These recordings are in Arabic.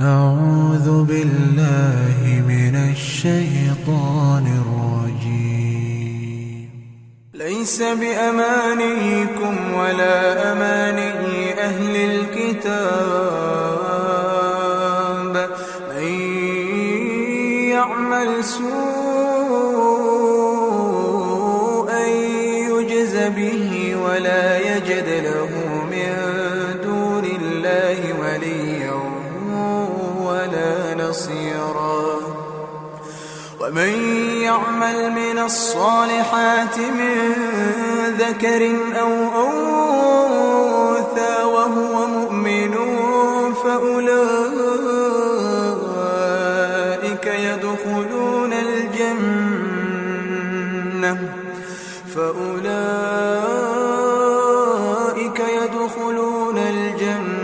أعوذ بالله من الشيطان الرجيم. ليس بأمانيكم ولا أماني أهل الكتاب. من يعمل سوءا يجز به ولا يجد له من دون الله وليا. نصيرا ومن يعمل من الصالحات من ذكر أو أنثى وهو مؤمن فأولئك يدخلون الجنة. فأولئك يدخلون الجنة.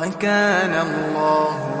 وكان الله